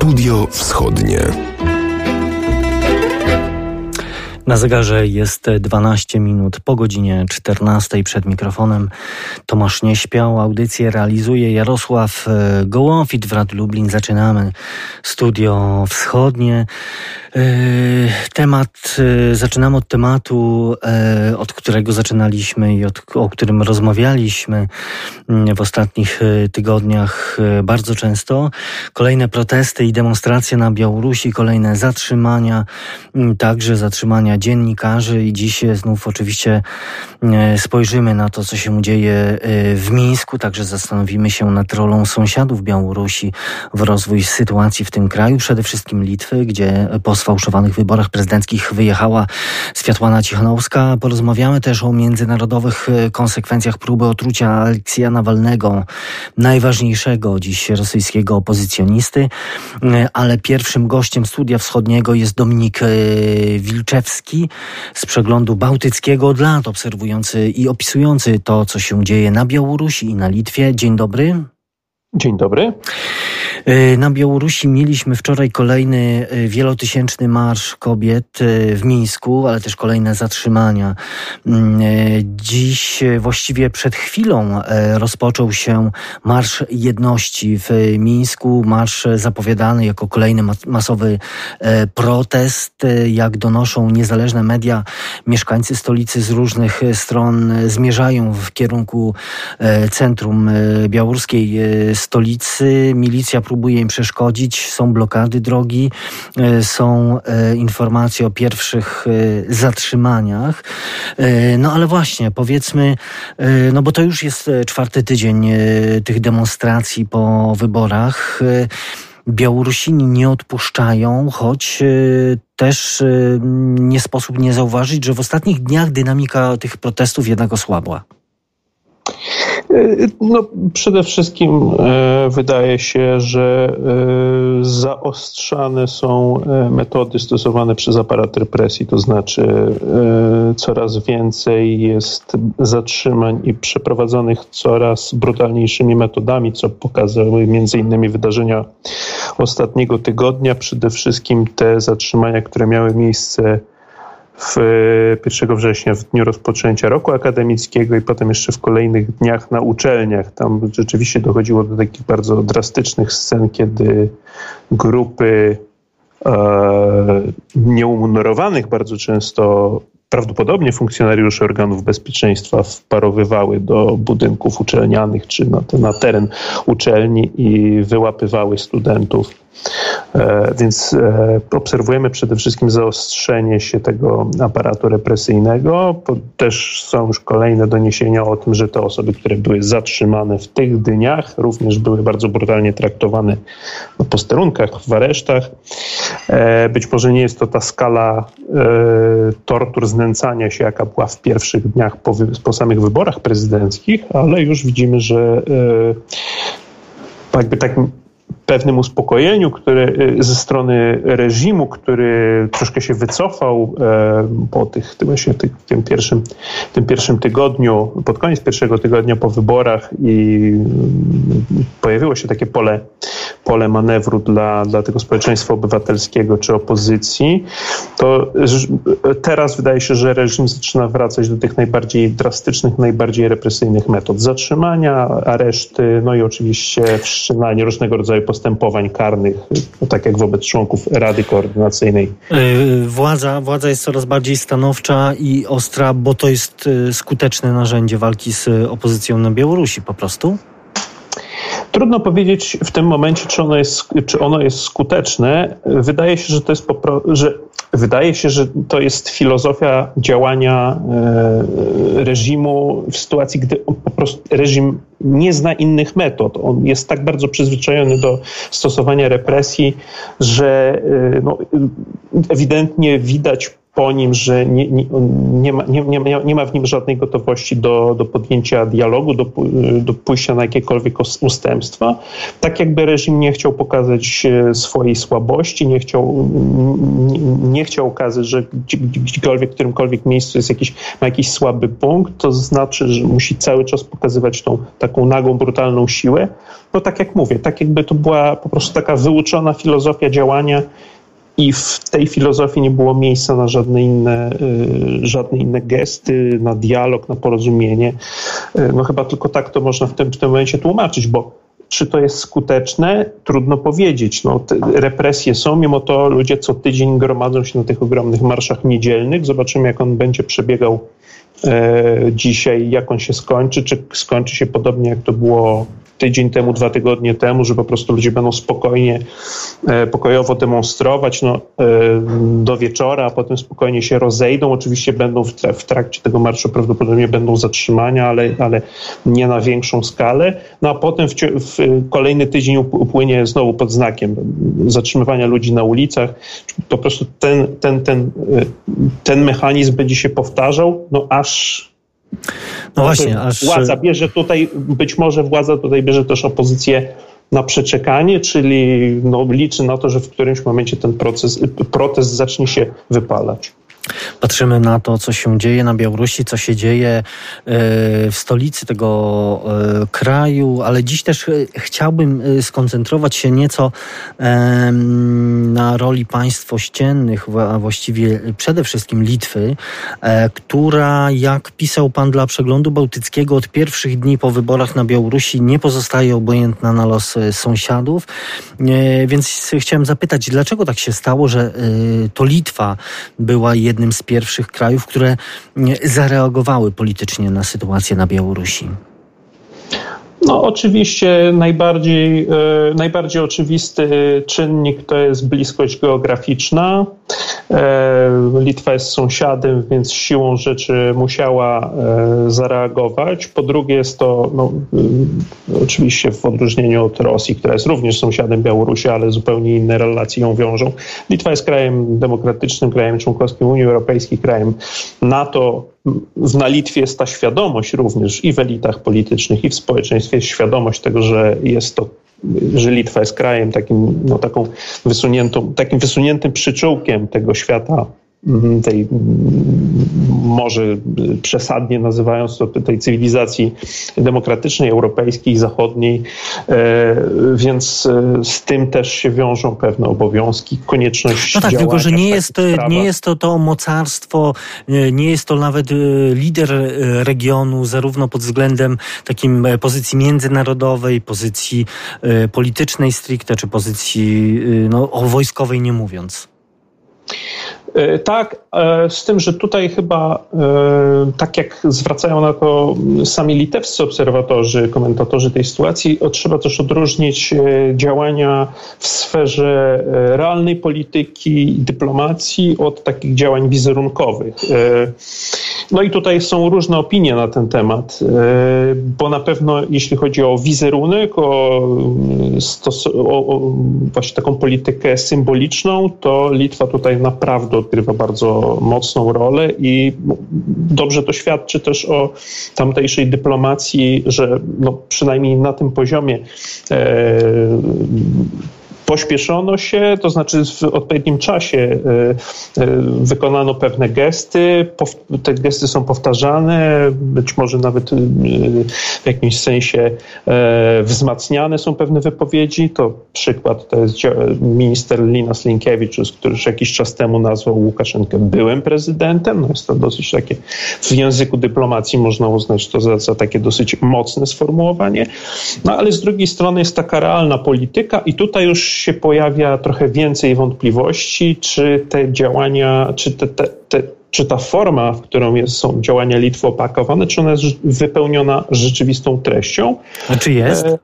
Studio Wschodnie. Na zegarze jest 12 minut po godzinie 14 przed mikrofonem. Tomasz nie śpiał. Audycję realizuje Jarosław e, Gołąfit w Radiu Lublin. Zaczynamy studio wschodnie. E, temat, e, zaczynamy od tematu, od którego zaczynaliśmy i od, o którym rozmawialiśmy mm, w ostatnich tygodniach bardzo często. Kolejne protesty i demonstracje na Białorusi, kolejne zatrzymania, mm, także zatrzymania dziennikarzy i dziś znów oczywiście e, spojrzymy na to, co się dzieje e, w Mińsku, także zastanowimy się nad rolą sąsiadów Białorusi w rozwój sytuacji w tym kraju, przede wszystkim Litwy, gdzie po sfałszowanych wyborach prezydenckich wyjechała Światłana Cichanowska. Porozmawiamy też o międzynarodowych e, konsekwencjach próby otrucia Aleksja Nawalnego, najważniejszego dziś rosyjskiego opozycjonisty, ale pierwszym gościem Studia Wschodniego jest Dominik Wilczewski, z przeglądu bałtyckiego od lat, obserwujący i opisujący to, co się dzieje na Białorusi i na Litwie. Dzień dobry. Dzień dobry. E, na Białorusi mieliśmy wczoraj kolejny e, wielotysięczny marsz kobiet e, w Mińsku, ale też kolejne zatrzymania. Mm, dziś, właściwie przed chwilą, rozpoczął się Marsz Jedności w Mińsku. Marsz zapowiadany jako kolejny masowy protest. Jak donoszą niezależne media, mieszkańcy stolicy z różnych stron zmierzają w kierunku centrum białoruskiej stolicy. Milicja próbuje im przeszkodzić, są blokady drogi, e, są e, informacje o pierwszych e, zatrzymaniach. No ale właśnie, powiedzmy, no bo to już jest czwarty tydzień tych demonstracji po wyborach. Białorusini nie odpuszczają, choć też nie sposób nie zauważyć, że w ostatnich dniach dynamika tych protestów jednak osłabła. No, przede wszystkim e, wydaje się, że e, zaostrzane są metody stosowane przez aparat represji, to znaczy coraz więcej jest zatrzymań i przeprowadzonych coraz brutalniejszymi metodami, co pokazały między innymi wydarzenia ostatniego tygodnia, przede wszystkim te zatrzymania, które miały miejsce w 1 września, w dniu rozpoczęcia roku akademickiego i potem jeszcze w kolejnych dniach na uczelniach. Tam rzeczywiście dochodziło do takich bardzo drastycznych scen, kiedy grupy e, bardzo często prawdopodobnie funkcjonariusze organów bezpieczeństwa wparowywały do budynków uczelnianych czy na, na teren uczelni i wyłapywały studentów E, więc e, obserwujemy przede wszystkim zaostrzenie się tego aparatu represyjnego. Też są już kolejne doniesienia o tym, że te osoby, które były zatrzymane w tych dniach, również były bardzo brutalnie traktowane na posterunkach, w aresztach. E, być może nie jest to ta skala tortur, znęcania się, jaka była w pierwszych dniach po, po samych wyborach prezydenckich, ale już widzimy, że jakby tak pewnym uspokojeniu który, y, ze strony reżimu, który troszkę się wycofał e, po tych, właśnie tych, tym, pierwszym, tym pierwszym tygodniu, pod koniec pierwszego tygodnia po wyborach i mm, pojawiło się takie pole, pole manewru dla, dla tego społeczeństwa obywatelskiego czy opozycji, to teraz wydaje się, że reżim zaczyna wracać do tych najbardziej drastycznych, najbardziej represyjnych metod zatrzymania, areszty, no i oczywiście wszczynanie różnego rodzaju postępowań postępowań karnych, no tak jak wobec członków Rady Koordynacyjnej. E, władza, władza jest coraz bardziej stanowcza i ostra, bo to jest e, skuteczne narzędzie walki z opozycją na Białorusi po prostu? Trudno powiedzieć w tym momencie, czy ono jest, czy ono jest skuteczne. Wydaje się, że to jest po, że wydaje się, że to jest filozofia działania e, reżimu w sytuacji, gdy po prostu reżim nie zna innych metod. On jest tak bardzo przyzwyczajony do stosowania represji, że e, no, ewidentnie widać po nim, że nie, nie, nie, ma, nie, nie, nie ma w nim żadnej gotowości do, do podjęcia dialogu, do, do pójścia na jakiekolwiek ustępstwa. Tak jakby reżim nie chciał pokazać e, swojej słabości, nie chciał, nie, nie chciał okazać, że gdziekolwiek, w którymkolwiek miejscu jest jakiś, ma jakiś słaby punkt, to znaczy, że musi cały czas pokazywać tą taką nagą, brutalną siłę. No tak jak mówię, tak jakby to była po prostu taka wyuczona filozofia działania, i w tej filozofii nie było miejsca na żadne inne, y, żadne inne gesty, na dialog, na porozumienie. Y, no chyba tylko tak to można w tym, w tym momencie tłumaczyć, bo czy to jest skuteczne? Trudno powiedzieć. No, represje są, mimo to ludzie co tydzień gromadzą się na tych ogromnych marszach niedzielnych. Zobaczymy, jak on będzie przebiegał e, dzisiaj, jak on się skończy. Czy skończy się podobnie, jak to było tydzień temu, dwa tygodnie temu, że po prostu ludzie będą spokojnie, e, pokojowo demonstrować no, e, do wieczora, a potem spokojnie się rozejdą. Oczywiście będą w trakcie tego marszu prawdopodobnie będą zatrzymania, ale, ale nie na większą skalę. No a potem w, w kolejny tydzień upłynie znowu pod znakiem zatrzymywania ludzi na ulicach. Po prostu ten, ten, ten, e, ten mechanizm będzie się powtarzał, no aż no właśnie, aż... Władza bierze tutaj, być może władza tutaj bierze też opozycję na przeczekanie, czyli no, liczy na to, że w którymś momencie ten proces, protest zacznie się wypalać. Patrzymy na to, co się dzieje na Białorusi, co się dzieje e, w stolicy tego e, kraju, ale dziś też e, chciałbym skoncentrować się nieco na roli państw ościennych, a właściwie przede wszystkim Litwy, która, jak pisał pan dla przeglądu bałtyckiego, od pierwszych dni po wyborach na Białorusi nie pozostaje obojętna na los sąsiadów. Więc chciałem zapytać, dlaczego tak się stało, że to Litwa była jednym z pierwszych krajów, które zareagowały politycznie na sytuację na Białorusi? No, oczywiście najbardziej, e, najbardziej oczywisty czynnik to jest bliskość geograficzna. E, Litwa jest sąsiadem, więc siłą rzeczy musiała e, zareagować. Po drugie jest to, no, oczywiście w odróżnieniu od Rosji, która jest również sąsiadem Białorusi, ale zupełnie inne relacje ją wiążą. Litwa jest krajem demokratycznym, krajem członkowskim Unii Europejskiej, krajem NATO na Litwie jest ta świadomość również i w elitach politycznych, i w społeczeństwie jest świadomość tego, że jest to że Litwa jest krajem takim, no, taką wysuniętą, takim wysuniętym przyczółkiem tego świata tej może przesadnie nazywając to tej cywilizacji demokratycznej, europejskiej, zachodniej, e, więc e, z tym też się wiążą pewne obowiązki, konieczność No tak, tylko że nie jest, nie jest to to mocarstwo, e, nie jest to nawet lider regionu, zarówno pod względem takim pozycji międzynarodowej, pozycji politycznej stricte, czy pozycji no, o wojskowej nie mówiąc. E, tak, e, z tym, że tutaj chyba, e, tak jak zwracają na to sami litewscy obserwatorzy, komentatorzy tej sytuacji, trzeba też odróżnić działania w sferze realnej polityki dyplomacji od takich działań wizerunkowych. No i tutaj są różne opinie na ten temat, bo na pewno jeśli chodzi o wizerunek, o, o, o właśnie taką politykę symboliczną, to Litwa tutaj naprawdę odgrywa bardzo mocną rolę i dobrze to świadczy też o tamtejszej dyplomacji, że no, przynajmniej na tym poziomie e, pośpieszono się, to znaczy w odpowiednim czasie e, e, wykonano pewne gesty, te gesty są powtarzane, być może nawet e, w jakimś sensie wzmacniane są pewne wypowiedzi. To przykład to jest minister Linas Linkiewicz, który już jakiś czas temu nazwał Łukaszenkę byłym prezydentem. No jest to dosyć takie, w języku dyplomacji można uznać to za, za takie dosyć mocne sformułowanie. No ale z drugiej strony jest taka realna polityka i tutaj już się pojawia trochę więcej wątpliwości, czy te działania, czy te, te, te czy ta forma, w którą jest, są działania Litwy opakowane, czy ona jest wypełniona rzeczywistą treścią? A czy jest? E,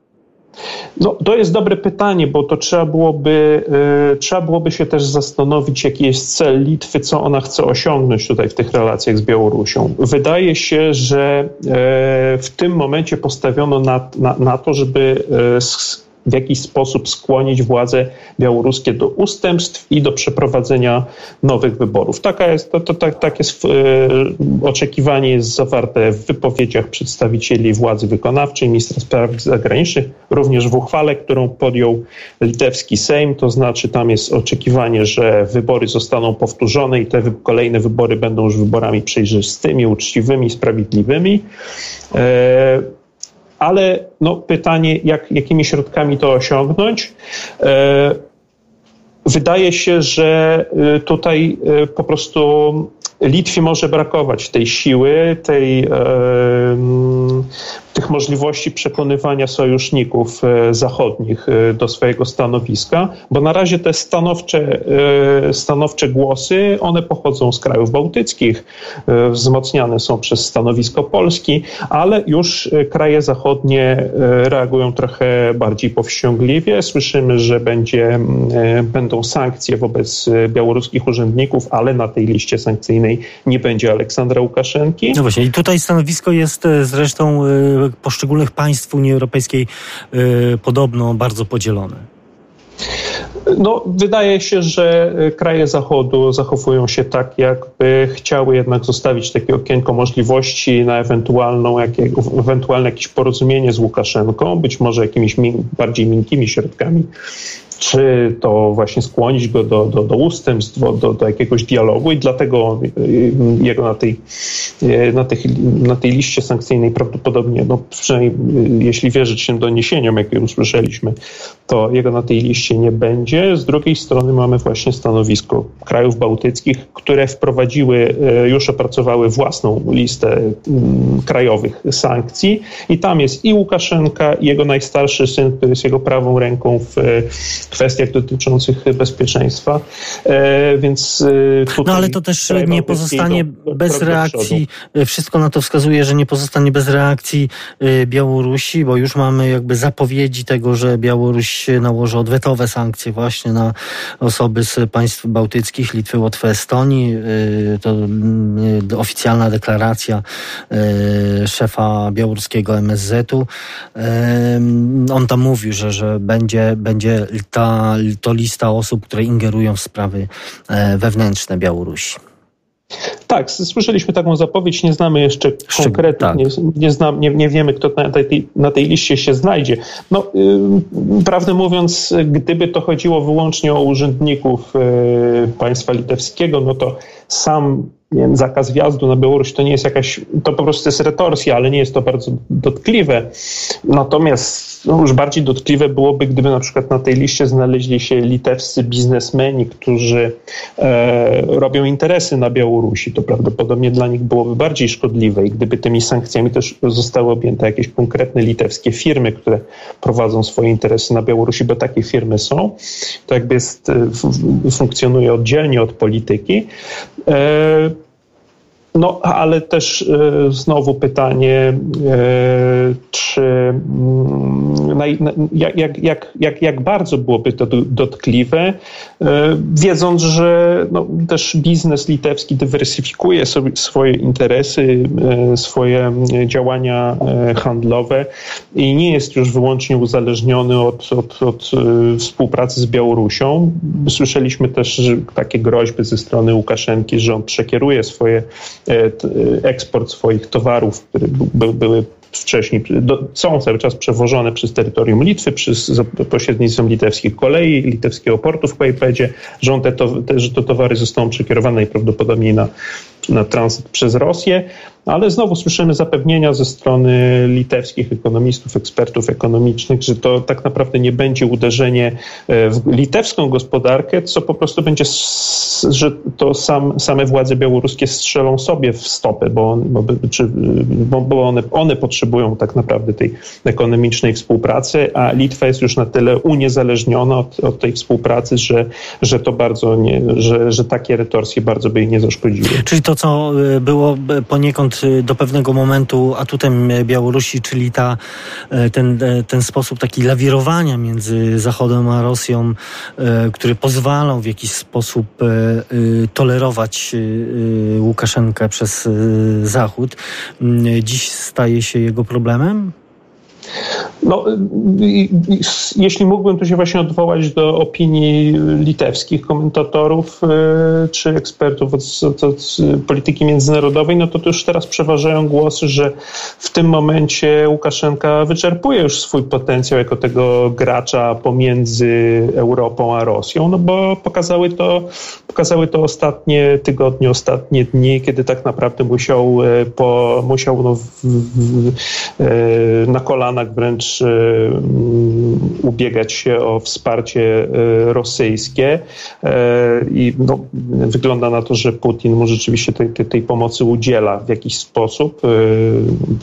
no, to jest dobre pytanie, bo to trzeba byłoby, y, trzeba byłoby się też zastanowić, jaki jest cel Litwy, co ona chce osiągnąć tutaj w tych relacjach z Białorusią. Wydaje się, że y, w tym momencie postawiono na, na, na to, żeby y, w jakiś sposób skłonić władze białoruskie do ustępstw i do przeprowadzenia nowych wyborów. Taka jest, to, to, tak, tak jest e, oczekiwanie jest zawarte w wypowiedziach przedstawicieli władzy wykonawczej, ministra spraw zagranicznych, również w uchwale, którą podjął litewski Sejm, to znaczy tam jest oczekiwanie, że wybory zostaną powtórzone i te kolejne wybory będą już wyborami przejrzystymi, uczciwymi, sprawiedliwymi. E, ale no, pytanie, jak, jakimi środkami to osiągnąć? E, wydaje się, że e, tutaj po prostu Litwie może brakować tej siły, tej tych możliwości przekonywania sojuszników e, zachodnich e, do swojego stanowiska, bo na razie te stanowcze, e, stanowcze głosy, one pochodzą z krajów bałtyckich, wzmocniane są przez stanowisko Polski, ale już kraje zachodnie reagują trochę bardziej powściągliwie. Słyszymy, że będzie, będą sankcje wobec białoruskich urzędników, ale na tej liście sankcyjnej nie będzie Aleksandra Łukaszenki. No właśnie, i tutaj stanowisko jest zresztą poszczególnych państw Unii Europejskiej y, podobno bardzo podzielone? No, wydaje się, że kraje Zachodu zachowują się tak, jakby chciały jednak zostawić takie okienko możliwości na ewentualną, jakie, ewentualne jakieś porozumienie z Łukaszenką, być może jakimiś bardziej miękkimi środkami czy to właśnie skłonić go do, do, do ustępstw, do, do jakiegoś dialogu i dlatego y, jego na tej, y, na, tej, na tej liście sankcyjnej prawdopodobnie, no przynajmniej y, jeśli wierzyć się doniesieniom, jakie usłyszeliśmy, to jego na tej liście nie będzie. Z drugiej strony mamy właśnie stanowisko krajów bałtyckich, które wprowadziły, już opracowały własną listę mm, krajowych sankcji i tam jest i Łukaszenka, i jego najstarszy syn, który jest jego prawą ręką w kwestiach dotyczących bezpieczeństwa, e, więc e. No ale to też nie pozostanie bez reakcji, wszystko na to wskazuje, że nie pozostanie bez reakcji e, Białorusi, bo już mamy jakby zapowiedzi tego, że Białoruś nałoży odwetowe sankcje właśnie na osoby z państw bałtyckich, Litwy, Łotwy, Estonii. To mm, oficjalna deklaracja szefa białoruskiego MSZ-u. On tam mówił, że, że będzie, będzie to lista osób, które ingerują w sprawy e, wewnętrzne Białorusi. Tak, słyszeliśmy taką zapowiedź, nie znamy jeszcze konkretnie, tak. nie, nie, znam, nie, nie, wiemy, kto na tej, na tej liście się znajdzie. No, yy, prawdę mówiąc, gdyby to chodziło wyłącznie o urzędników yy, państwa litewskiego, no to sam wiem, zakaz wjazdu na Białoruś to nie jest jakaś, to po prostu jest retorsja, ale nie jest to bardzo dotkliwe. Natomiast no, już bardziej dotkliwe byłoby, gdyby na przykład na tej liście znaleźli się litewscy biznesmeni, którzy e, robią interesy na Białorusi. To prawdopodobnie dla nich byłoby bardziej szkodliwe i gdyby tymi sankcjami też zostały objęte jakieś konkretne litewskie firmy, które prowadzą swoje interesy na Białorusi, bo takie firmy są, to jakby jest, e, funkcjonuje oddzielnie od polityki. E, no, ale też e, znowu pytanie, e, czy mm, jak, jak, jak, jak bardzo byłoby to dotkliwe, e, wiedząc, że no, też biznes litewski dywersyfikuje sobie swoje interesy, swoje działania handlowe i nie jest już wyłącznie uzależniony od, od, od współpracy z Białorusią. Słyszeliśmy też takie groźby ze strony Łukaszenki, że on przekieruje swoje eksport swoich towarów, które były wcześniej, są cały czas przewożone przez terytorium Litwy, przez pośrednictwem litewskich kolei, litewskiego portu w Kłajpedzie, że, on te, te, że te towary zostaną przekierowane najprawdopodobniej na, na tranzyt przez Rosję ale znowu słyszymy zapewnienia ze strony litewskich ekonomistów, ekspertów ekonomicznych, że to tak naprawdę nie będzie uderzenie e, w litewską gospodarkę, co po prostu będzie, że to sam, same władze białoruskie strzelą sobie w stopę, bo, bo, czy, bo one, one potrzebują tak naprawdę tej ekonomicznej współpracy, a Litwa jest już na tyle uniezależniona od, od tej współpracy, że, że to bardzo nie, że, że takie retorsje bardzo by jej nie zaszkodziły. Czyli to, co e, było poniekąd Do pewnego momentu atutem Białorusi, czyli ta, e, ten, e, ten sposób taki lawirowania między Zachodem a Rosją, e, który pozwalał w jakiś sposób tolerować Łukaszenkę przez Zachód, dziś staje się jego problemem? No, jeśli mógłbym tu się właśnie odwołać do opinii litewskich komentatorów e, czy ekspertów od, od, od polityki międzynarodowej, no to, to już teraz przeważają głosy, że w tym momencie Łukaszenka wyczerpuje już swój potencjał jako tego gracza pomiędzy Europą a Rosją, no bo pokazały to, pokazały to ostatnie tygodnie, ostatnie dni, kiedy tak naprawdę musiał, e, po, musiał no, w, w, e, na kolanach wręcz mm, ubiegać się o wsparcie rosyjskie i no, wygląda na to, że Putin mu rzeczywiście tej, tej, pomocy udziela w jakiś sposób.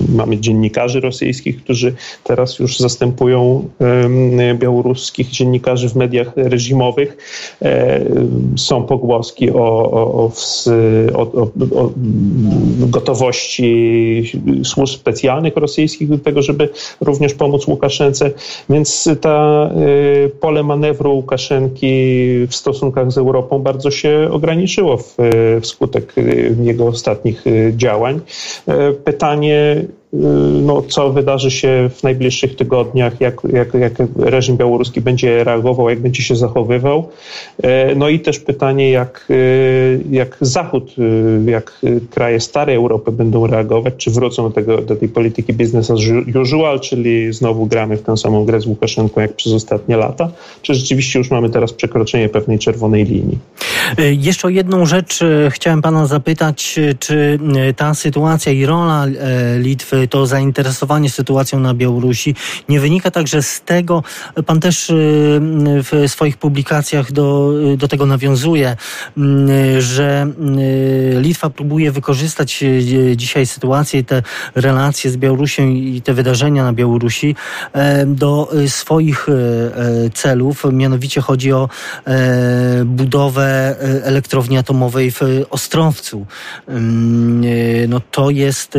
Mamy dziennikarzy rosyjskich, którzy teraz już zastępują białoruskich dziennikarzy w mediach reżimowych. E, są pogłoski o, o, o, o gotowości służb specjalnych rosyjskich do tego, żeby również pomóc Łukaszence. Więc ta e, pole manewru Łukaszenki w stosunkach z Europą bardzo się ograniczyło w, wskutek jego ostatnich działań. E, pytanie, no, co wydarzy się w najbliższych tygodniach, jak, jak, jak reżim białoruski będzie reagował, jak będzie się zachowywał. E, no i też pytanie, jak, e, jak Zachód, e, jak kraje starej Europy będą reagować, czy wrócą do, tego, do tej polityki business as usual, czyli znowu gramy w tę samą grę z Łukaszenką jak przez ostatnie lata, czy rzeczywiście już mamy teraz przekroczenie pewnej czerwonej linii. Jeszcze o jedną rzecz chciałem pana zapytać, czy ta sytuacja i rola Litwy to zainteresowanie sytuacją na Białorusi nie wynika także z tego, pan też y, w swoich publikacjach do, do tego nawiązuje, że Litwa próbuje wykorzystać dzisiaj sytuację i te relacje z Białorusią i te wydarzenia na Białorusi do swoich celów. Mianowicie chodzi o budowę elektrowni atomowej w Ostrowcu. No to jest,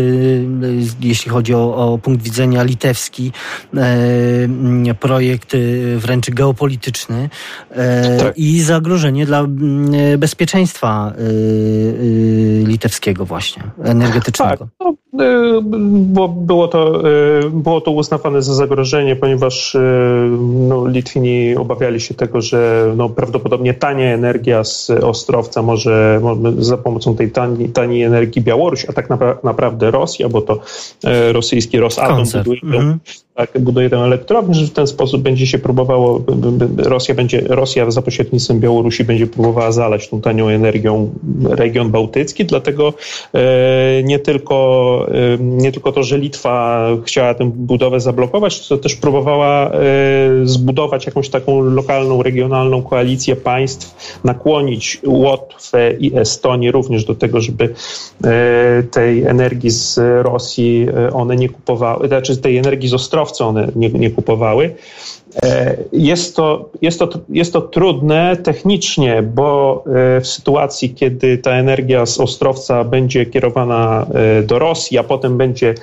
jeśli chodzi o, o punkt widzenia litewski, e, projekt e, wręcz geopolityczny e, tak. i zagrożenie dla bezpieczeństwa litewskiego właśnie, energetycznego. Tak. No, bo było to, było to uznawane za zagrożenie, ponieważ no, Litwini obawiali się tego, że no, prawdopodobnie tania energia z Ostrowca może, za pomocą tej taniej, taniej energii Białoruś, a tak naprawdę Rosja, bo to rosyjski Rosatom buduje, mm. Tak, buduje tę elektrownię, że w ten sposób będzie się próbowało, Rosja będzie, Rosja za pośrednictwem Białorusi będzie próbowała zalać tą tanią energią region bałtycki, dlatego e, nie tylko, e, nie tylko to, że Litwa chciała tę budowę zablokować, to też próbowała e, zbudować jakąś taką lokalną, regionalną koalicję państw, nakłonić Łotwę i Estonię również do tego, żeby tej energii z Rosji one nie kupowały, znaczy tej energii z One nie, nie kupowały. E, jest to, jest, to, jest to trudne technicznie, bo e, w sytuacji, kiedy ta energia z Ostrowca będzie kierowana e, do Rosji, a potem będzie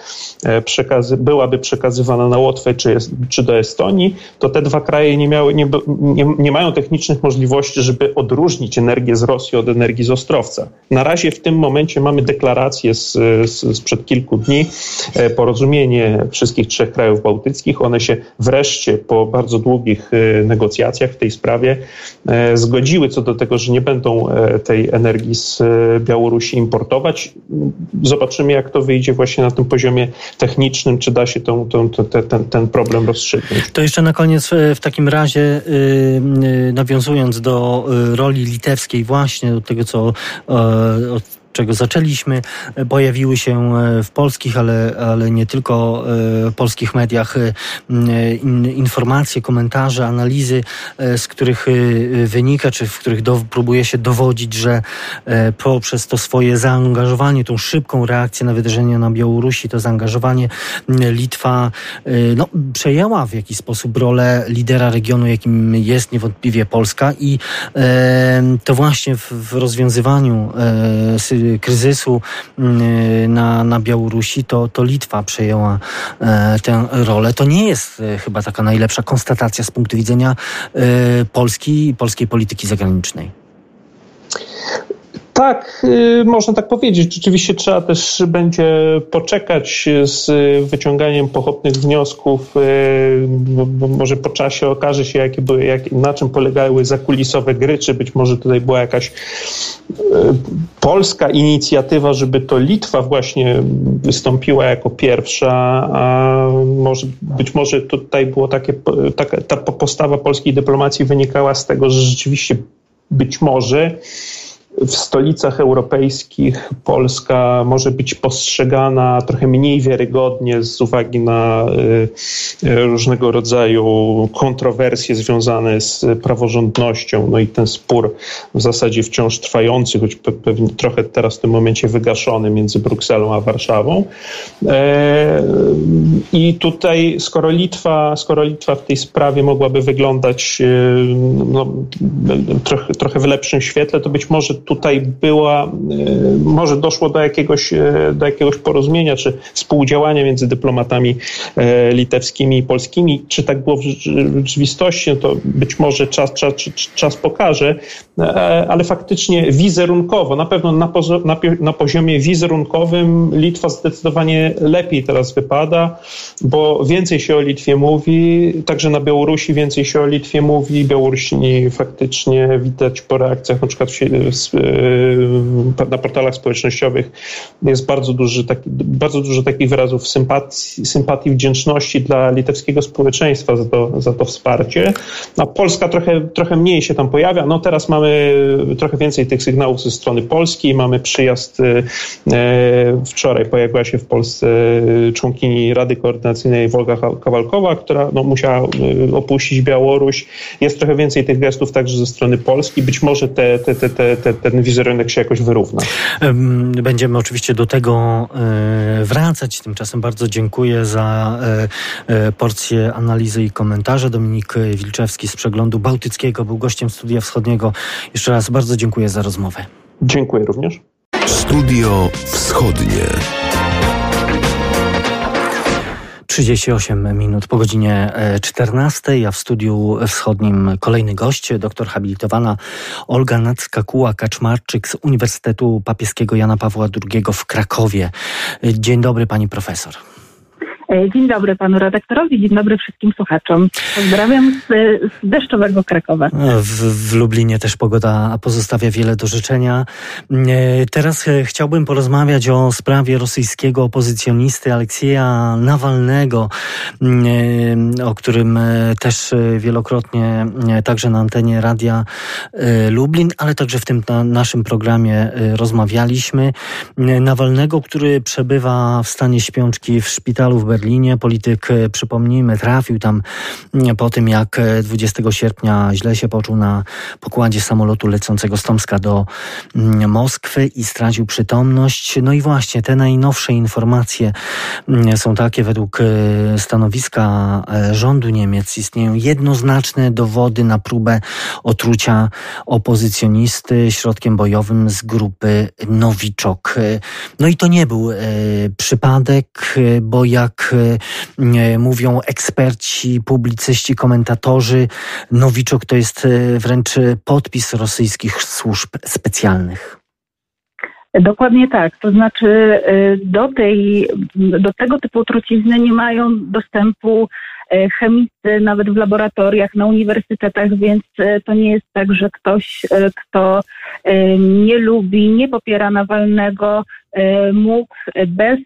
przekazy, byłaby przekazywana na Łotwę czy, czy do Estonii, to te dwa kraje nie, miały, nie, nie, nie mają technicznych możliwości, żeby odróżnić energię z Rosji od energii z Ostrowca. Na razie w tym momencie mamy deklarację z, z, sprzed kilku dni, porozumienie wszystkich trzech krajów bałtyckich. One się wreszcie po bardzo długich e, negocjacjach w tej sprawie e, zgodziły co do tego, że nie będą e, tej energii z Białorusi importować. Zobaczymy, jak to wyjdzie właśnie na tym poziomie technicznym, czy da się tą, tą, ten, ten problem rozstrzygnąć. To jeszcze na koniec w takim razie nawiązując do roli litewskiej właśnie, do tego, co czego zaczęliśmy, pojawiły się e, w polskich, ale, ale nie tylko e, polskich mediach e, informacje, komentarze, analizy, z których wynika, czy w których do, próbuje się dowodzić, że poprzez to swoje zaangażowanie, tą szybką reakcję na wydarzenia na Białorusi, to zaangażowanie Litwa no, przejęła w jakiś sposób rolę lidera regionu, jakim jest niewątpliwie Polska i to właśnie w, w rozwiązywaniu kryzysu mm, na, na Białorusi, to, to Litwa przejęła e, tę rolę. To nie jest e, chyba taka najlepsza konstatacja z punktu widzenia e, Polski i polskiej polityki zagranicznej. Tak, y, można tak powiedzieć. Rzeczywiście trzeba też będzie poczekać z wyciąganiem pochopnych wniosków, y, może po czasie okaże się, jakie były, jak, na czym polegały zakulisowe gry, czy być może tutaj była jakaś y, polska inicjatywa, żeby to Litwa właśnie wystąpiła jako pierwsza, a może, być może tutaj było takie, ta postawa polskiej dyplomacji wynikała z tego, że rzeczywiście być może w stolicach europejskich Polska może być postrzegana trochę mniej wiarygodnie z uwagi na y, y, różnego rodzaju kontrowersje związane z praworządnością. No i ten spór w zasadzie wciąż trwający, choć pewnie trochę teraz w tym momencie wygaszony między Brukselą a Warszawą. E, I tutaj, skoro Litwa, skoro Litwa w tej sprawie mogłaby wyglądać y, no, trochę, trochę w lepszym świetle, to być może tutaj była, e, może doszło do jakiegoś, e, do jakiegoś porozumienia czy współdziałania między dyplomatami e, litewskimi i polskimi. Czy tak było w rzeczywistości, no to być może czas, czas, czas pokaże, ale faktycznie wizerunkowo, na pewno na, na, na poziomie wizerunkowym Litwa zdecydowanie lepiej teraz wypada, bo więcej się o Litwie mówi, także na Białorusi więcej się o Litwie mówi. Białorusini faktycznie widać po reakcjach na przykład w, na portalach społecznościowych jest bardzo, duży, taki, bardzo dużo takich wyrazów sympatii, sympatii, wdzięczności dla litewskiego społeczeństwa za to, za to wsparcie. A Polska trochę, trochę mniej się tam pojawia. No teraz mamy trochę więcej tych sygnałów ze strony Polski. Mamy przyjazd yy, wczoraj pojawiła się w Polsce członkini Rady Koordynacyjnej Wolga Kawalkowa, która no, musiała opuścić Białoruś. Jest trochę więcej tych gestów także ze strony Polski. Być może te, te, te, te, te, ten wizerunek się jakoś wyrówna. Będziemy oczywiście do tego e, wracać. Tymczasem bardzo dziękuję za e, e, porcję analizy i komentarze. Dominik Wilczewski z Przeglądu Bałtyckiego był gościem Studia Wschodniego. Jeszcze raz bardzo dziękuję za rozmowę. Dziękuję również. Studio Wschodnie. 38 minut po godzinie 14, e, a w studiu wschodnim kolejny gość, doktor habilitowana Olga Nacka-Kuła-Kaczmarczyk z Uniwersytetu Papieskiego Jana Pawła II w Krakowie. Dzień dobry pani profesor. E, dzień dobry panu redaktorowi, dzień dobry wszystkim słuchaczom. Pozdrawiam z, z deszczowego Krakowa. W, w, Lublinie też pogoda pozostawia wiele do życzenia. E, teraz e, chciałbym porozmawiać o sprawie rosyjskiego opozycjonisty Aleksieja Nawalnego, o którym też wielokrotnie także na antenie Radia Lublin, ale także w tym na naszym programie rozmawialiśmy. Nawalnego, który przebywa w stanie śpiączki w szpitalu w Berlinie Berlinie. Polityk, e, przypomnijmy, trafił tam mm, po tym, jak 20 e, sierpnia źle się poczuł na pokładzie samolotu lecącego z Tomska do mm, Moskwy i stracił przytomność. No i właśnie te najnowsze informacje mm, są takie, według e, stanowiska rządu Niemiec istnieją jednoznaczne dowody na próbę otrucia opozycjonisty środkiem bojowym z grupy Nowiczok. No i to nie był przypadek, bo jak E, mówią eksperci, publicyści, komentatorzy. Nowiczok to jest e, wręcz podpis rosyjskich służb specjalnych. Dokładnie tak. To znaczy e, do, tej, do tego typu trucizny nie mają dostępu chemicy nawet w laboratoriach, na uniwersytetach, więc to nie jest tak, że ktoś, kto nie lubi, nie popiera Nawalnego, mógł bez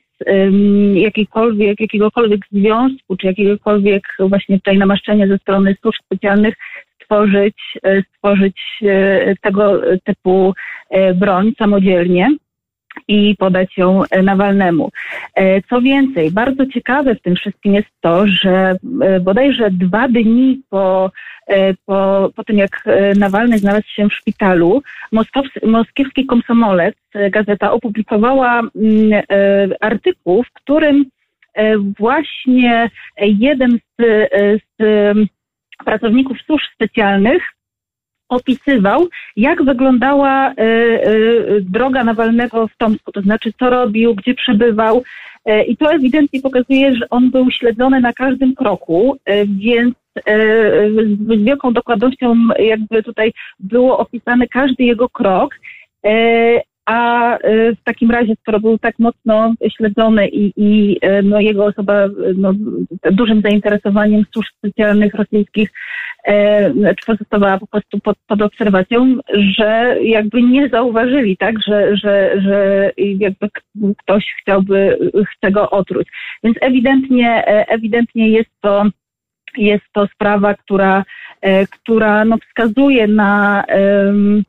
jakiejkolwiek, jakiegokolwiek związku, czy jakiegokolwiek właśnie tutaj namaszczenia ze strony służb specjalnych stworzyć, e, stworzyć e, tego typu e, broń samodzielnie i podać ją Nawalnemu. Co więcej, bardzo ciekawe w tym wszystkim jest to, że bodajże dwa dni po E, po, po tym, jak e, Nawalny znalazł się w szpitalu, moskiewski komsomolec, e, gazeta, opublikowała mm, artykuł, w którym właśnie jeden z, z pracowników służb specjalnych opisywał, jak wyglądała droga Nawalnego w Tomsku, to znaczy co robił, gdzie przebywał. I to ewidentnie pokazuje, że on był śledzony na każdym kroku, więc z wielką dokładnością jakby tutaj było opisane każdy jego krok. A w takim razie, skoro był tak mocno śledzony i, i no, jego osoba no, dużym zainteresowaniem służb specjalnych rosyjskich czy pozostawała po prostu pod, pod obserwacją, że jakby nie zauważyli, tak, że, że, że jakby ktoś chciałby, chce go otruć. Więc ewidentnie, ewidentnie jest to jest to sprawa, która, e, która no, wskazuje na,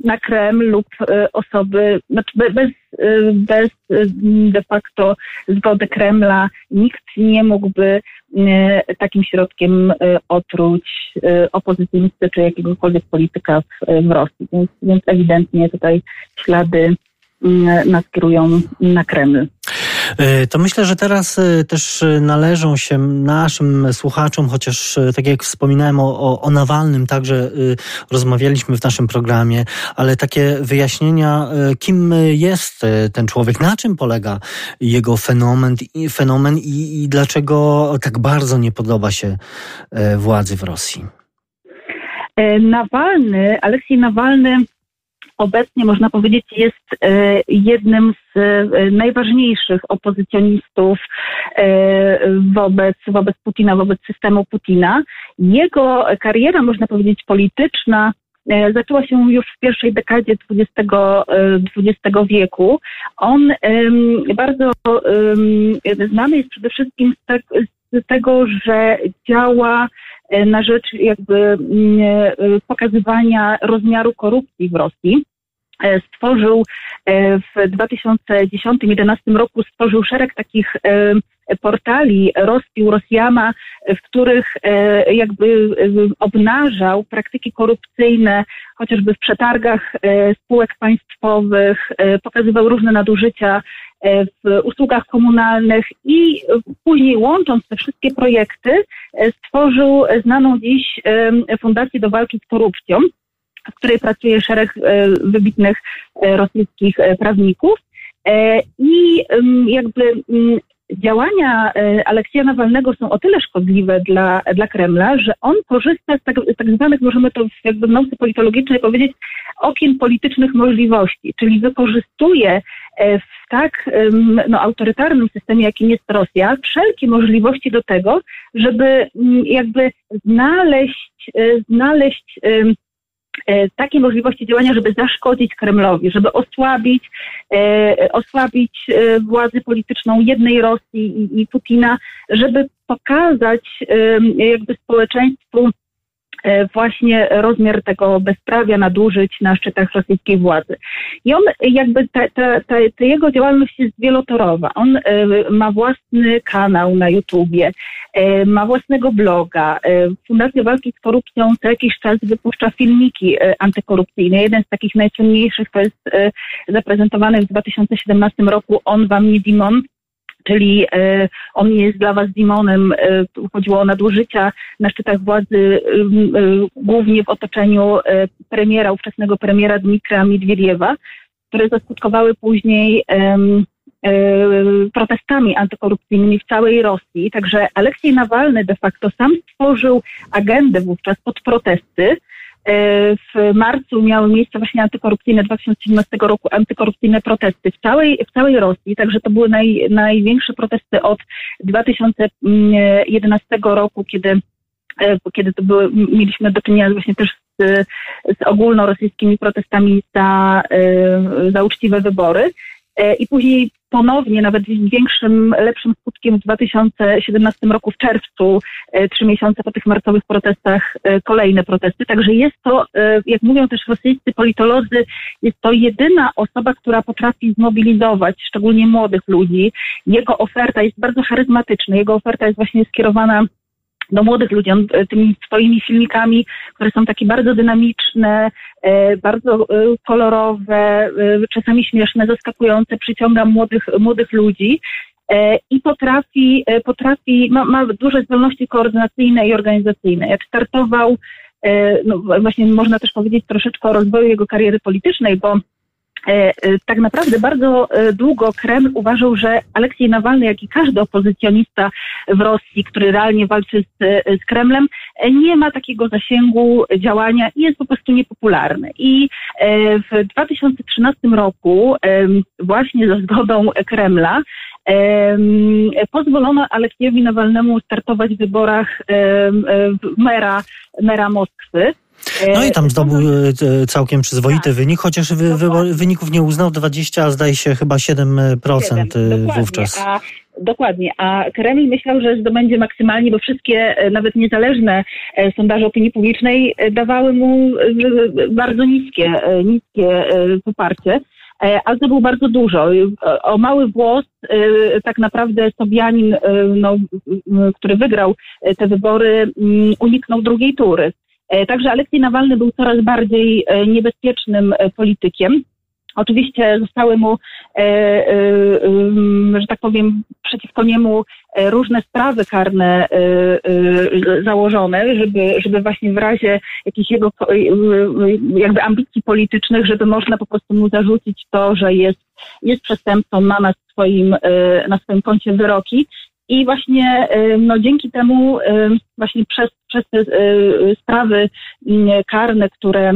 na Kreml lub e, osoby, znaczy bez, e, bez de facto zgody Kremla nikt nie mógłby takim środkiem otruć opozycjonisty czy jakiegokolwiek polityka w, w Rosji. Więc, więc ewidentnie tutaj ślady nas kierują na Kreml. E, to myślę, że teraz e, też e, należą się naszym słuchaczom, chociaż tak jak wspominałem o, o Nawalnym, także rozmawialiśmy w naszym programie, ale takie wyjaśnienia, kim jest ten człowiek, na czym polega jego fenomen, fenomen i, i dlaczego tak bardzo nie podoba się władzy w Rosji. Nawalny, Aleksiej Nawalny obecnie można powiedzieć jest e, jednym z e, najważniejszych opozycjonistów e, wobec, wobec Putina, wobec systemu Putina. Jego kariera, można powiedzieć, polityczna zaczęła się już w pierwszej dekadzie XX, XX wieku. On bardzo znany jest przede wszystkim z, z tego, że działa na rzecz jakby mm, e, pokazywania rozmiaru korupcji w Rosji. E, stworzył w 2010-2011 roku stworzył szereg takich portali Rospił, Rosjama, w których jakby obnażał praktyki korupcyjne, chociażby w przetargach spółek państwowych, pokazywał różne nadużycia E, w usługach komunalnych i później łącząc te wszystkie projekty e, stworzył znaną dziś Fundację do Walki z Korupcją, w której pracuje szereg e, wybitnych rosyjskich prawników. I jakby działania Aleksja Nawalnego są o tyle szkodliwe dla, dla Kremla, że on korzysta z tak, tak zwanych, możemy to jakby w nauce politologicznej powiedzieć, okien politycznych możliwości, czyli wykorzystuje E, w tak no, autorytarnym systemie, jakim jest Rosja, wszelkie możliwości do tego, żeby mm, jakby znaleźć, e, znaleźć e, takie możliwości działania, żeby zaszkodzić Kremlowi, żeby osłabić, osłabić władzę polityczną jednej Rosji i, i Putina, żeby pokazać jakby społeczeństwu, E, właśnie rozmiar tego bezprawia, nadużyć na szczytach rosyjskiej władzy. I on jakby, ta, ta, ta, ta jego działalność jest wielotorowa. On e, ma własny kanał na YouTubie, e, ma własnego bloga. Fundacja Walki z Korupcją co jakiś czas wypuszcza filmiki antykorupcyjne. Jeden z takich najciemniejszych to jest zaprezentowany w 2017 roku On Wam nie Dimon, czyli e, on nie jest dla was demonem. E, chodziło o nadużycia na szczytach władzy, e, głównie w otoczeniu premiera, ówczesnego premiera Dmitra Miedwiediewa, które zaskutkowały później protestami antykorupcyjnymi w całej Rosji. Także Aleksiej Nawalny de facto sam stworzył agendę wówczas pod protesty, w marcu miały miejsce właśnie antykorupcyjne 2017 roku, antykorupcyjne protesty w całej, w całej Rosji, także to były naj, największe protesty od 2011 roku, kiedy e, kiedy to były, mieliśmy do czynienia właśnie też z, z ogólnorosyjskimi protestami za, e, za uczciwe wybory. I później ponownie, nawet z większym, lepszym skutkiem w 2017 roku w czerwcu, e, trzy miesiące po tych marcowych protestach, e, kolejne protesty. Także jest to, e, jak mówią też rosyjscy politolodzy, jest to jedyna osoba, która potrafi zmobilizować szczególnie młodych ludzi. Jego oferta jest bardzo charyzmatyczna. Jego oferta jest właśnie skierowana do młodych ludzi, on e, tymi swoimi filmikami, które są takie bardzo dynamiczne, e, bardzo e, kolorowe, czasami śmieszne, zaskakujące, przyciąga młodych, młodych ludzi i potrafi, potrafi ma, ma duże zdolności koordynacyjne i organizacyjne. Jak startował, no właśnie można też powiedzieć troszeczkę o rozwoju jego kariery politycznej, bo tak naprawdę bardzo e, długo Kreml uważał, że Aleksiej Nawalny, jak i każdy opozycjonista w Rosji, który realnie walczy z, z Kremlem, nie ma takiego zasięgu działania i jest po prostu niepopularny. I w 2013 roku, właśnie za zgodą Kremla, pozwolono Aleksiejowi Nawalnemu startować w wyborach mera, mera Moskwy. No i tam zdobył e, całkiem przyzwoity tak. wynik, chociaż wy, wyników nie uznał 20, a zdaje się chyba 7%, 7 e, wówczas. A, dokładnie, a Kreml myślał, że zdobędzie maksymalnie, bo wszystkie e, nawet niezależne sondaże opinii publicznej dawały mu bardzo niskie, niskie poparcie a zdobył bardzo dużo. O mały włos tak naprawdę Sobianin, no, który wygrał te wybory, uniknął drugiej tury. E, także Aleksiej Nawalny był coraz bardziej e, niebezpiecznym e, politykiem. Oczywiście zostały mu, że tak powiem, przeciwko niemu różne sprawy karne założone, żeby, żeby właśnie w razie jakichś jego jakby ambicji politycznych, żeby można po prostu mu zarzucić to, że jest, jest przestępcą, ma na swoim, na swoim koncie wyroki. I właśnie no, dzięki temu właśnie przez, przez te sprawy karne, które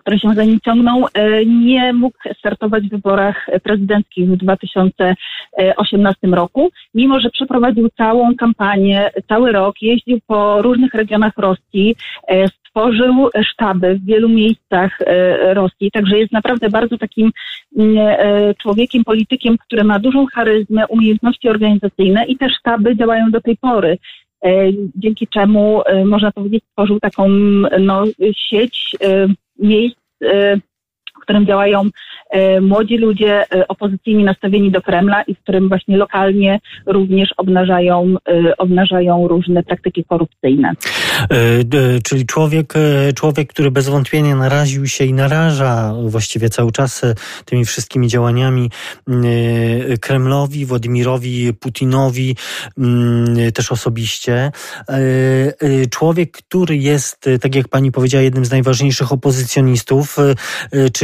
które się za nim ciągną, nie mógł startować w wyborach prezydenckich w 2018 roku, mimo że przeprowadził całą kampanię, cały rok, jeździł po różnych regionach Rosji, stworzył sztaby w wielu miejscach e, Rosji, także jest naprawdę bardzo takim mm, e, człowiekiem, politykiem, który ma dużą charyzmę, umiejętności organizacyjne i te sztaby działają do tej pory. e, dzięki czemu można powiedzieć stworzył taką no, sieć miejsc w którym działają e, młodzi ludzie e, opozycyjni nastawieni do Kremla i w którym właśnie lokalnie również obnażają, e, obnażają różne praktyki korupcyjne. Czyli człowiek, człowiek, który bez wątpienia naraził się i naraża właściwie cały czas tymi wszystkimi działaniami Kremlowi, Władimirowi Putinowi też osobiście. Człowiek, który jest, tak jak pani powiedziała, jednym z najważniejszych opozycjonistów,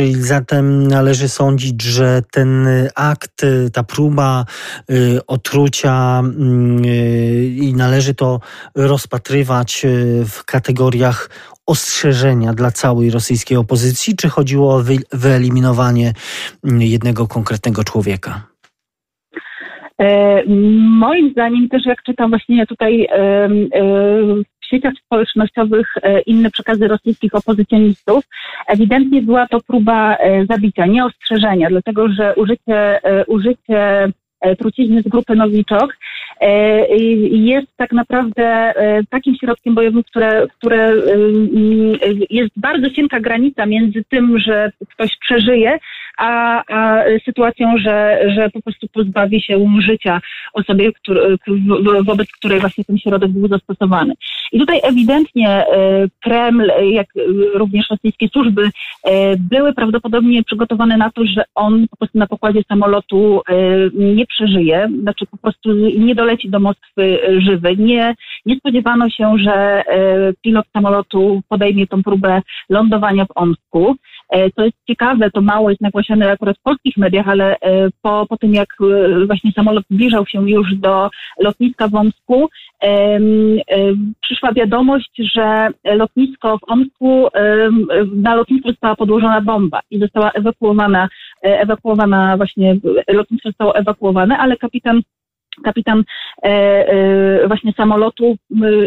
czyli zatem należy sądzić, że ten akt, ta próba y, otrucia mm, y, i należy to rozpatrywać y, w kategoriach ostrzeżenia dla całej rosyjskiej opozycji, czy chodziło o wyeliminowanie mm, jednego konkretnego człowieka? E, moim zdaniem też jak czytam właśnie tutaj w sieciach społecznościowych e, inne przekazy rosyjskich opozycjonistów, ewidentnie była to próba e, zabicia, nie ostrzeżenia, dlatego że użycie, użycie trucizny z grupy Nowiczok jest tak naprawdę takim środkiem bojowym, które, które jest bardzo cienka granica między tym, że ktoś przeżyje, a, a sytuacją, że, że po prostu pozbawi się życia osobie, który, wobec której właśnie ten środek był zastosowany. I tutaj ewidentnie e, Kreml, jak również rosyjskie służby e, były prawdopodobnie przygotowane na to, że on po prostu na pokładzie samolotu e, nie przeżyje, znaczy po prostu nie doleci do Moskwy żywy. Nie, nie spodziewano się, że pilot samolotu podejmie tą próbę lądowania w Omsku. Co jest ciekawe, to mało jest nagłaśniane akurat w polskich mediach, ale e, po, po tym jak e, właśnie samolot zbliżał się już do lotniska w Omsku, przyszła wiadomość, że lotnisko w Omsku, na lotnisko została podłożona bomba i została ewakuowana, e, ewakuowana właśnie, lotnisko zostało ewakuowane, ale kapitan kapitan e, e, właśnie samolotu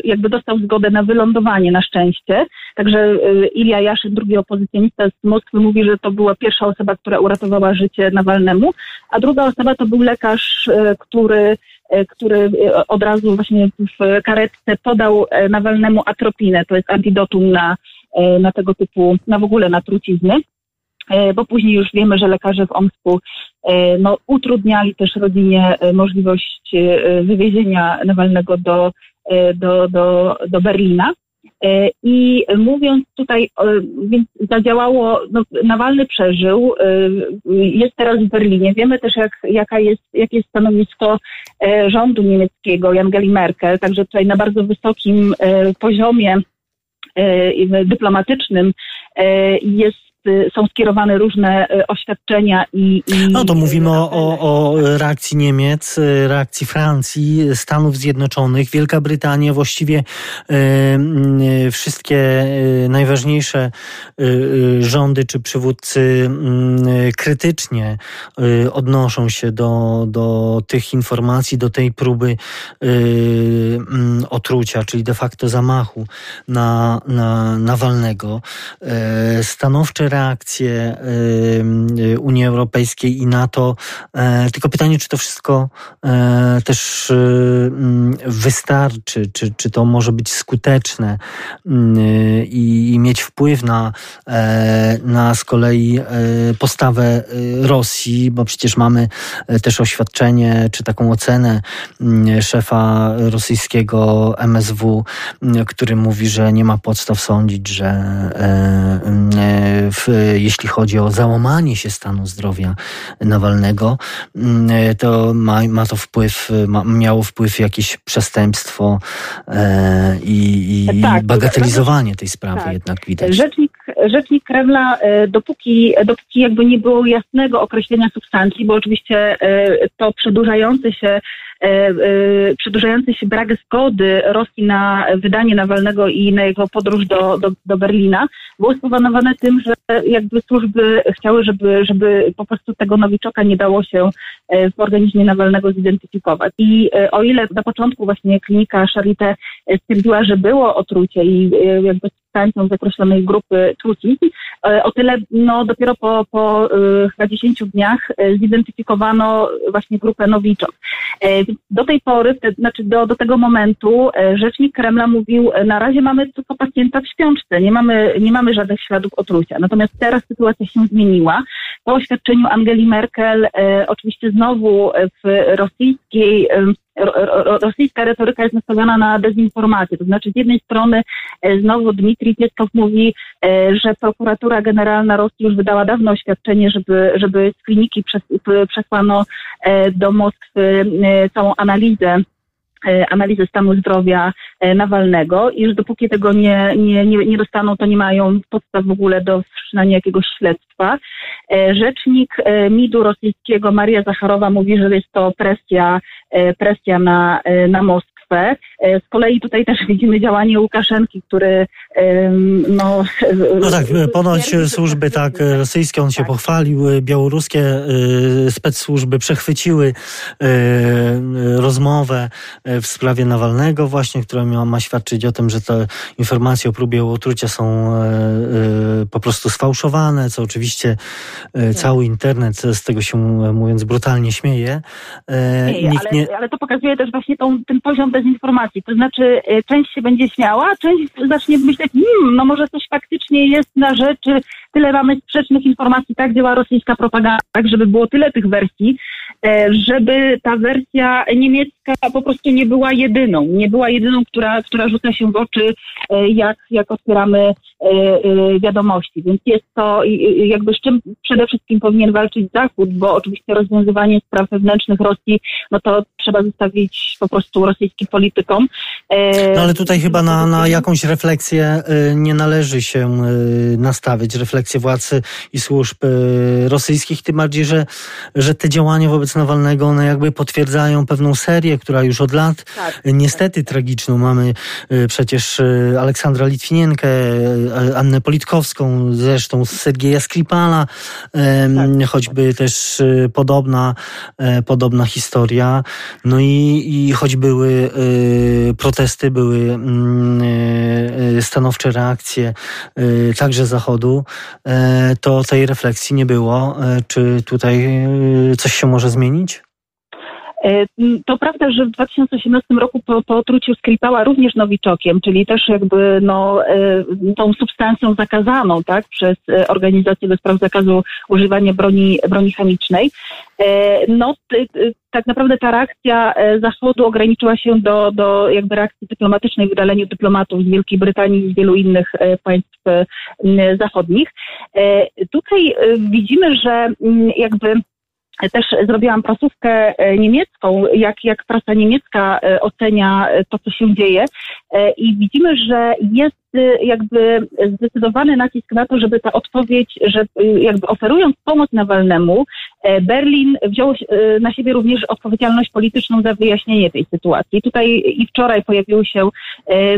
jakby dostał zgodę na wylądowanie na szczęście. Także e, Ilia Jaszyn, drugi opozycjonista z Moskwy, mówi, że to była pierwsza osoba, która uratowała życie Nawalnemu, a druga osoba to był lekarz, e, który e, który od razu właśnie w karetce podał Nawalnemu atropinę, to jest antidotum na, na tego typu, na w ogóle na trucizny. E, bo później już wiemy, że lekarze w Omsku e, no, utrudniali też rodzinie e, możliwość wywiezienia Nawalnego do, do, do, do Berlina. I mówiąc tutaj, więc zadziałało, no, Nawalny przeżył, jest teraz w Berlinie. Wiemy też, jak, jaka jest, jakie jest stanowisko rządu niemieckiego, Angeli Merkel, także tutaj na bardzo wysokim poziomie dyplomatycznym jest są skierowane różne oświadczenia i... i no to mówimy o, o, o reakcji Niemiec, reakcji Francji, Stanów Zjednoczonych, Wielka Brytania, właściwie wszystkie najważniejsze rządy czy przywódcy krytycznie odnoszą się do, do tych informacji, do tej próby otrucia, czyli de facto zamachu na, na Nawalnego. E, reakcje e, Unii Europejskiej i NATO. E, tylko pytanie, czy to wszystko też wystarczy, czy, czy to może być skuteczne i mieć wpływ na, na z kolei postawę Rosji, bo przecież mamy też oświadczenie, czy taką ocenę szefa rosyjskiego MSW, który mówi, że nie ma podstaw sądzić, że e, e, w, jeśli chodzi o załamanie się stanu zdrowia Nawalnego, e, to ma, ma to wpływ, ma, miało wpływ jakieś przestępstwo i, i tak, bagatelizowanie tej sprawy tak. jednak widać. Rzecznik, rzecznik Kremla, dopóki, dopóki jakby nie było jasnego określenia substancji, bo oczywiście to przedłużające się przedłużający się brak zgody Rosji na wydanie Nawalnego i na jego podróż do, do, do Berlina było spowodowane tym, że jakby służby chciały, żeby, żeby po prostu tego nowiczoka nie dało się e, w organizmie Nawalnego zidentyfikować. I e, o ile na początku właśnie klinika Charité stwierdziła, że było otrucie i e, jakby substancją z grupy trucizn, o tyle no, dopiero po, po chyba 10 dniach zidentyfikowano właśnie grupę nowiczok. Do tej pory, znaczy do, do tego momentu rzecznik Kremla mówił, na razie mamy tylko pacjenta w śpiączce, nie mamy, nie mamy żadnych śladów otrucia. Natomiast teraz sytuacja się zmieniła. Po oświadczeniu Angeli Merkel, e, oczywiście znowu w rosyjskiej e, rosyjska retoryka jest nastawiona na dezinformację. To znaczy z jednej strony e, znowu Dmitrij Pieskow mówi, e, że prokuratura generalna Rosji już wydała dawno oświadczenie, żeby, żeby z kliniki przesłano e, do Moskwy całą analizę E, analizę stanu zdrowia e, Nawalnego i że dopóki tego nie, nie, nie, nie dostaną, to nie mają podstaw w ogóle do wszczynania jakiegoś śledztwa. E, rzecznik MIDu rosyjskiego Maria Zacharowa mówi, że jest to presja, presja na, na Moskwę Moskwę. E, z kolei tutaj też widzimy działanie Łukaszenki, który no... No tak, ponoć służby tak rosyjskie, on się tak. pochwalił, e, białoruskie e, służby przechwyciły rozmowę w sprawie Nawalnego właśnie, która miała, ma świadczyć o tym, że te informacje o próbie otrucia są po prostu sfałszowane, co oczywiście tak. cały internet z tego się mówiąc brutalnie śmieje. Ale, nie... ale to pokazuje też właśnie tą, ten poziom dezinformacji. To znaczy, e, część się będzie śmiała, część zacznie myśleć, hmm, no może coś faktycznie jest na rzeczy, tyle mamy sprzecznych informacji, tak działa rosyjska propaganda, tak, żeby było tyle tych wersji, e, żeby ta wersja niemiecka po prostu nie była jedyną, nie była jedyną, która, która rzuca się w oczy, e, jak, jak otwieramy wiadomości. Więc jest to jakby z czym przede wszystkim powinien walczyć Zachód, bo oczywiście rozwiązywanie spraw wewnętrznych Rosji, no to trzeba zostawić po prostu rosyjskim politykom. E, no ale tutaj chyba na, na jakąś refleksję e, nie należy się e, nastawić, refleksję władz i służb rosyjskich, tym bardziej, że, że te działania wobec Nawalnego, one jakby potwierdzają pewną serię, która już od lat tak, niestety tak. tragiczną. Mamy przecież Aleksandra Litwinienkę, Annę Politkowską, zresztą Sergieja Skripala, tak. choćby też podobna, podobna historia. No i, i choć były protesty, były mm, stanowcze reakcje także Zachodu, to tej refleksji nie było. Czy tutaj coś się może zmienić? E, to prawda, że w 2018 roku po, po otruciu również nowiczokiem, czyli też jakby no, e, tą substancją zakazaną tak, przez e, Organizację do Spraw Zakazu Używania Broni, broni Chemicznej, no tak naprawdę ta reakcja Zachodu ograniczyła się do, do jakby reakcji dyplomatycznej, wydaleniu dyplomatów z Wielkiej Brytanii i z wielu innych państw zachodnich. Tutaj widzimy, że jakby też zrobiłam prasówkę e, niemiecką, jak, jak prasa niemiecka e, ocenia e, to, co się dzieje. I widzimy, że jest jakby zdecydowany nacisk na to, żeby ta odpowiedź, że jakby oferując pomoc Nawalnemu, Berlin wziął na siebie również odpowiedzialność polityczną za wyjaśnienie tej sytuacji. Tutaj i wczoraj pojawił się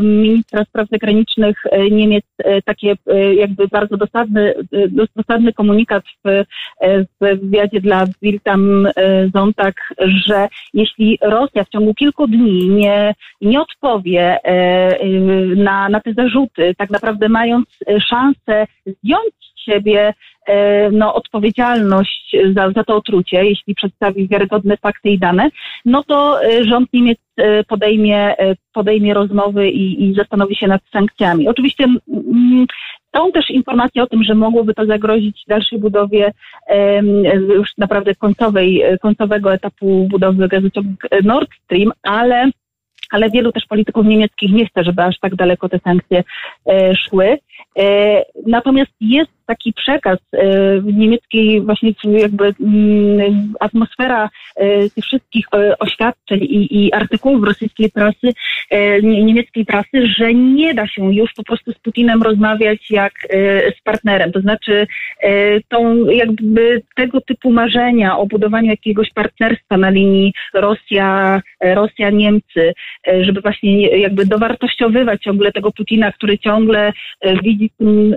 ministra spraw zagranicznych Niemiec takie jakby bardzo dosadny, dosadny komunikat w, w wywiadzie dla Biltam Zontag, że jeśli Rosja w ciągu kilku dni nie, nie odpowie na, na te zarzuty, tak naprawdę mając szansę zdjąć z siebie no, odpowiedzialność za, za to otrucie, jeśli przedstawi wiarygodne fakty i dane, no to rząd Niemiec podejmie, podejmie rozmowy i, i zastanowi się nad sankcjami. Oczywiście są też informacje o tym, że mogłoby to zagrozić dalszej budowie już naprawdę końcowej, końcowego etapu budowy gazociągu Nord Stream, ale ale wielu też polityków niemieckich nie chce, żeby aż tak daleko te sankcje e, szły. E, natomiast jest taki przekaz e, niemieckiej właśnie jakby mm, atmosfera e, tych wszystkich oświadczeń i, i artykułów rosyjskiej prasy, niemieckiej prasy, że nie da się już po prostu z Putinem rozmawiać jak z partnerem. To znaczy tą jakby tego typu marzenia o budowaniu jakiegoś partnerstwa na linii Rosja, Rosja, Niemcy, żeby właśnie jakby dowartościowywać ciągle tego Putina, który ciągle widzi w tym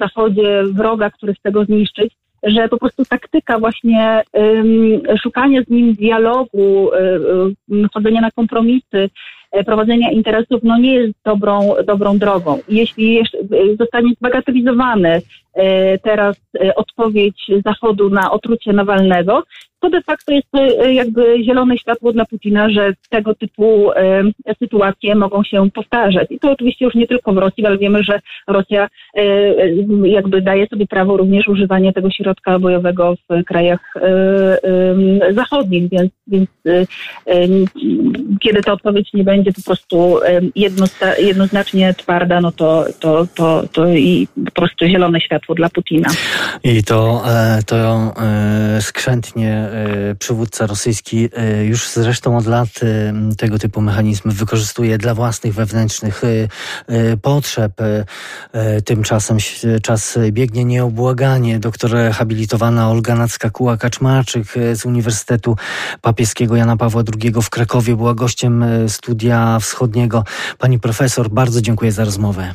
zachodzie wroga, który chce go zniszczyć, że po prostu taktyka właśnie szukania z nim dialogu, um, chodzenia na kompromisy, prowadzenia interesów, no nie jest dobrą, dobrą drogą. Jeśli zostanie zbagatelizowane teraz odpowiedź Zachodu na otrucie Nawalnego, to de facto jest to e, jakby zielone światło dla Putina, że tego typu e, sytuacje mogą się powtarzać. I to oczywiście już nie tylko w Rosji, ale wiemy, że Rosja e, jakby daje sobie prawo również używania tego środka bojowego w krajach zachodnich, więc, więc kiedy ta odpowiedź nie będzie po prostu jednoznacznie twarda, no to, to, to, to i po prostu zielone światło dla Putina. I to, to skrzętnie E, przywódca rosyjski e, już zresztą od lat e, tego typu mechanizmy wykorzystuje dla własnych wewnętrznych potrzeb. Tymczasem czas biegnie nieobłaganie. Doktor habilitowana Olga Nackakuła-Kaczmarczyk z Uniwersytetu Papieskiego Jana Pawła II w Krakowie była gościem studia wschodniego. Pani profesor, bardzo dziękuję za rozmowę.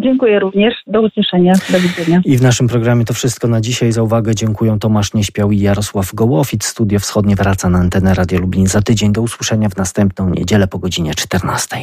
Dziękuję również. Do usłyszenia. Do widzenia. I w naszym programie to wszystko na dzisiaj. Za uwagę dziękuję Tomasz Nieśpiał i Jarosław Gołofit. Studio Wschodnie wraca na antenę Radio Lublin za tydzień. Do usłyszenia w następną niedzielę po godzinie 14.